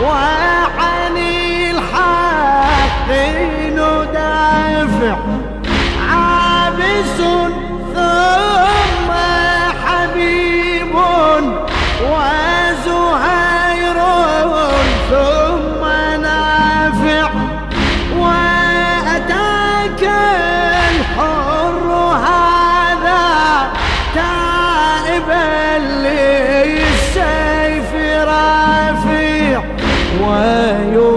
Wow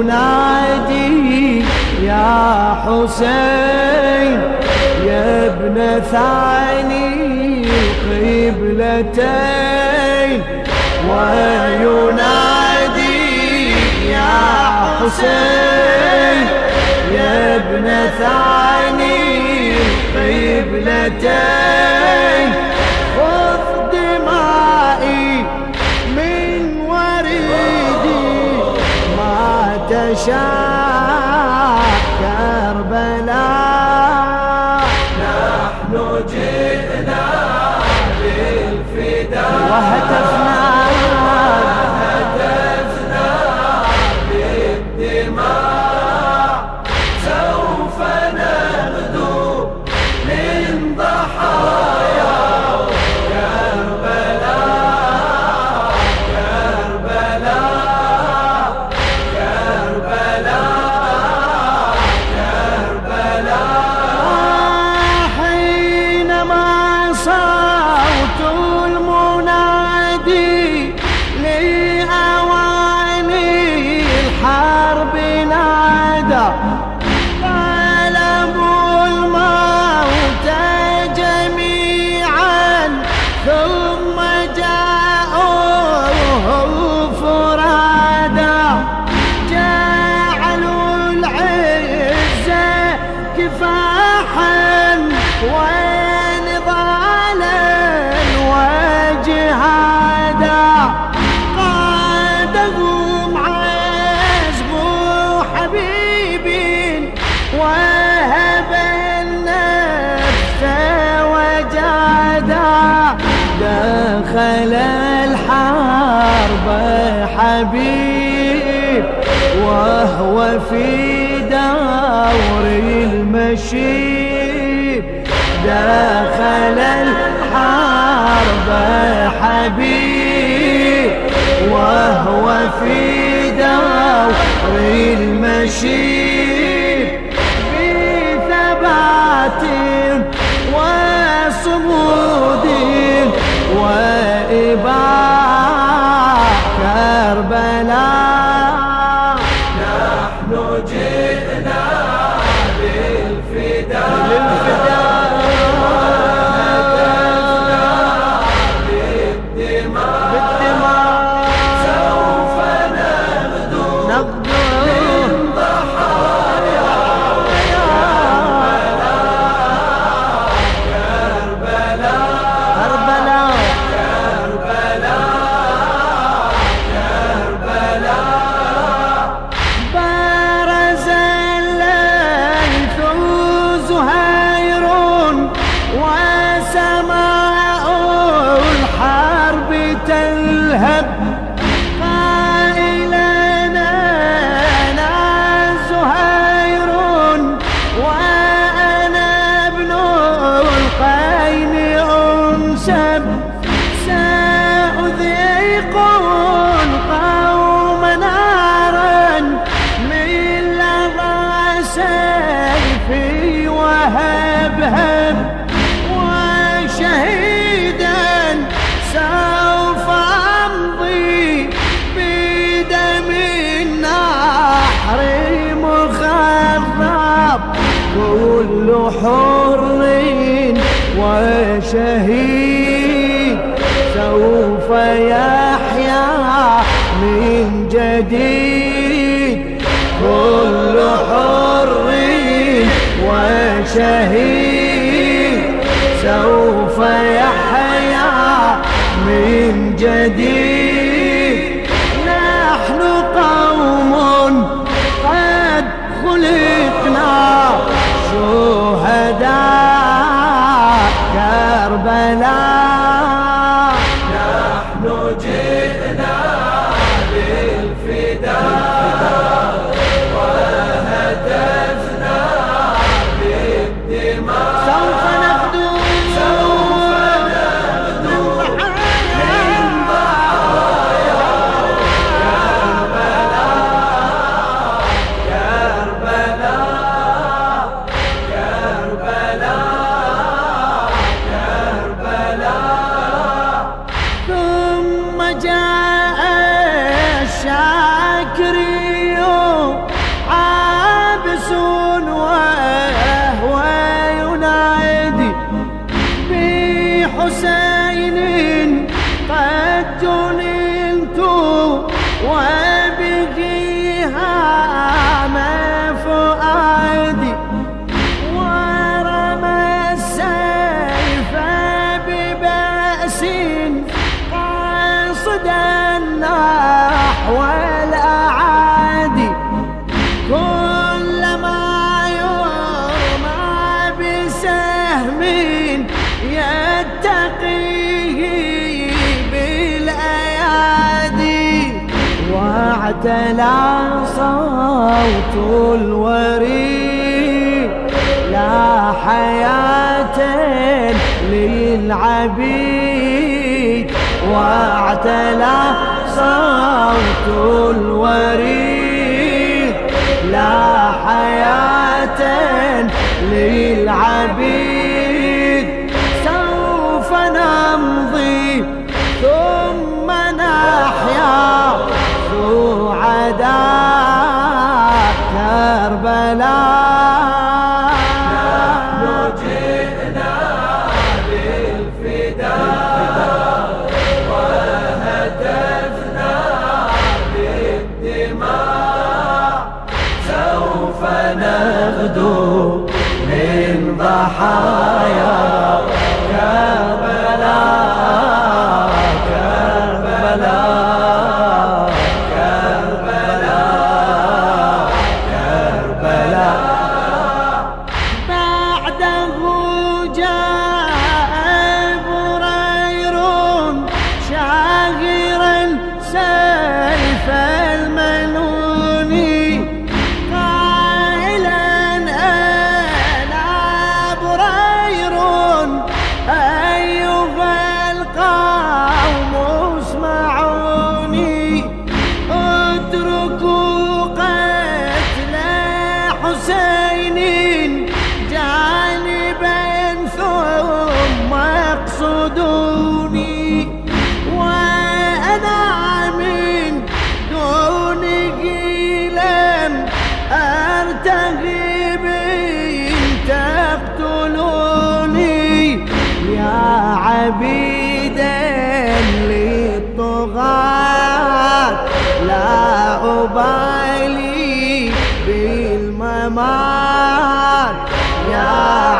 وينادي يا حسين يا ابن ثاني قبلتين. وينادي يا حسين يا ابن ثاني قبلتين. جئنا للفداء الحبيب وهو في دور المشيب. دخل الحرب حبيب وهو في دور المشيب. 네. شهيد سوف يحيا من جديد. تلا صوت الوريد لا حياة للعبيد. واعتلى صوت الوريد. 아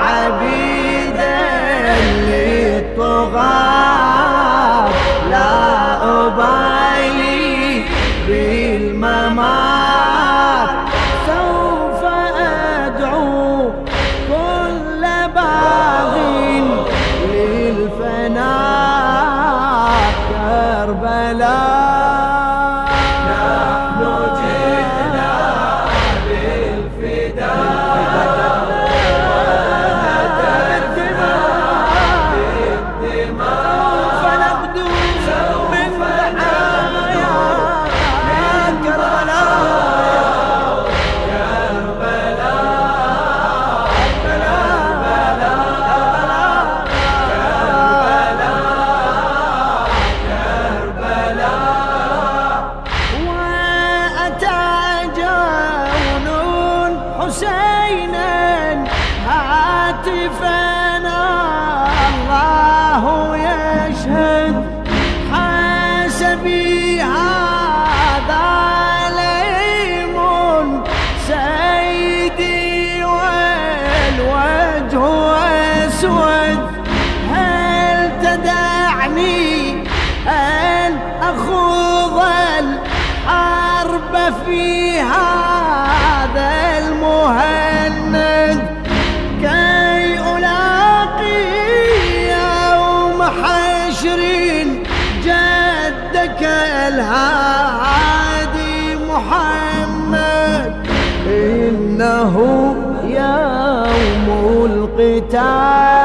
في هذا المهند كي ألاقي يوم حشر جدك الهادي محمد. إنه يوم القتال.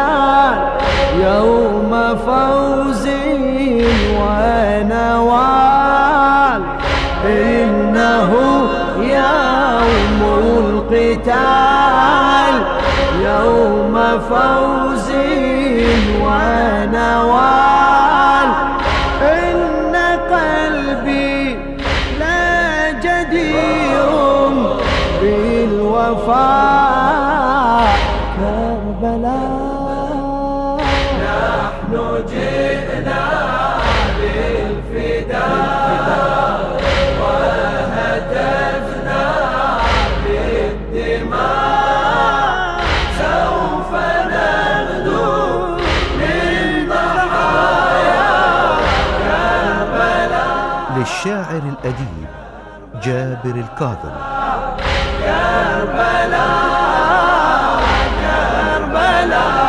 فوزي ونوال إن قلبي لا جدير بالوفاء. كربلاء. نحن جئنا للفداء وهتفنا بالدماء. للشاعر الأديب جابر الكاظم كربلاء كربلاء.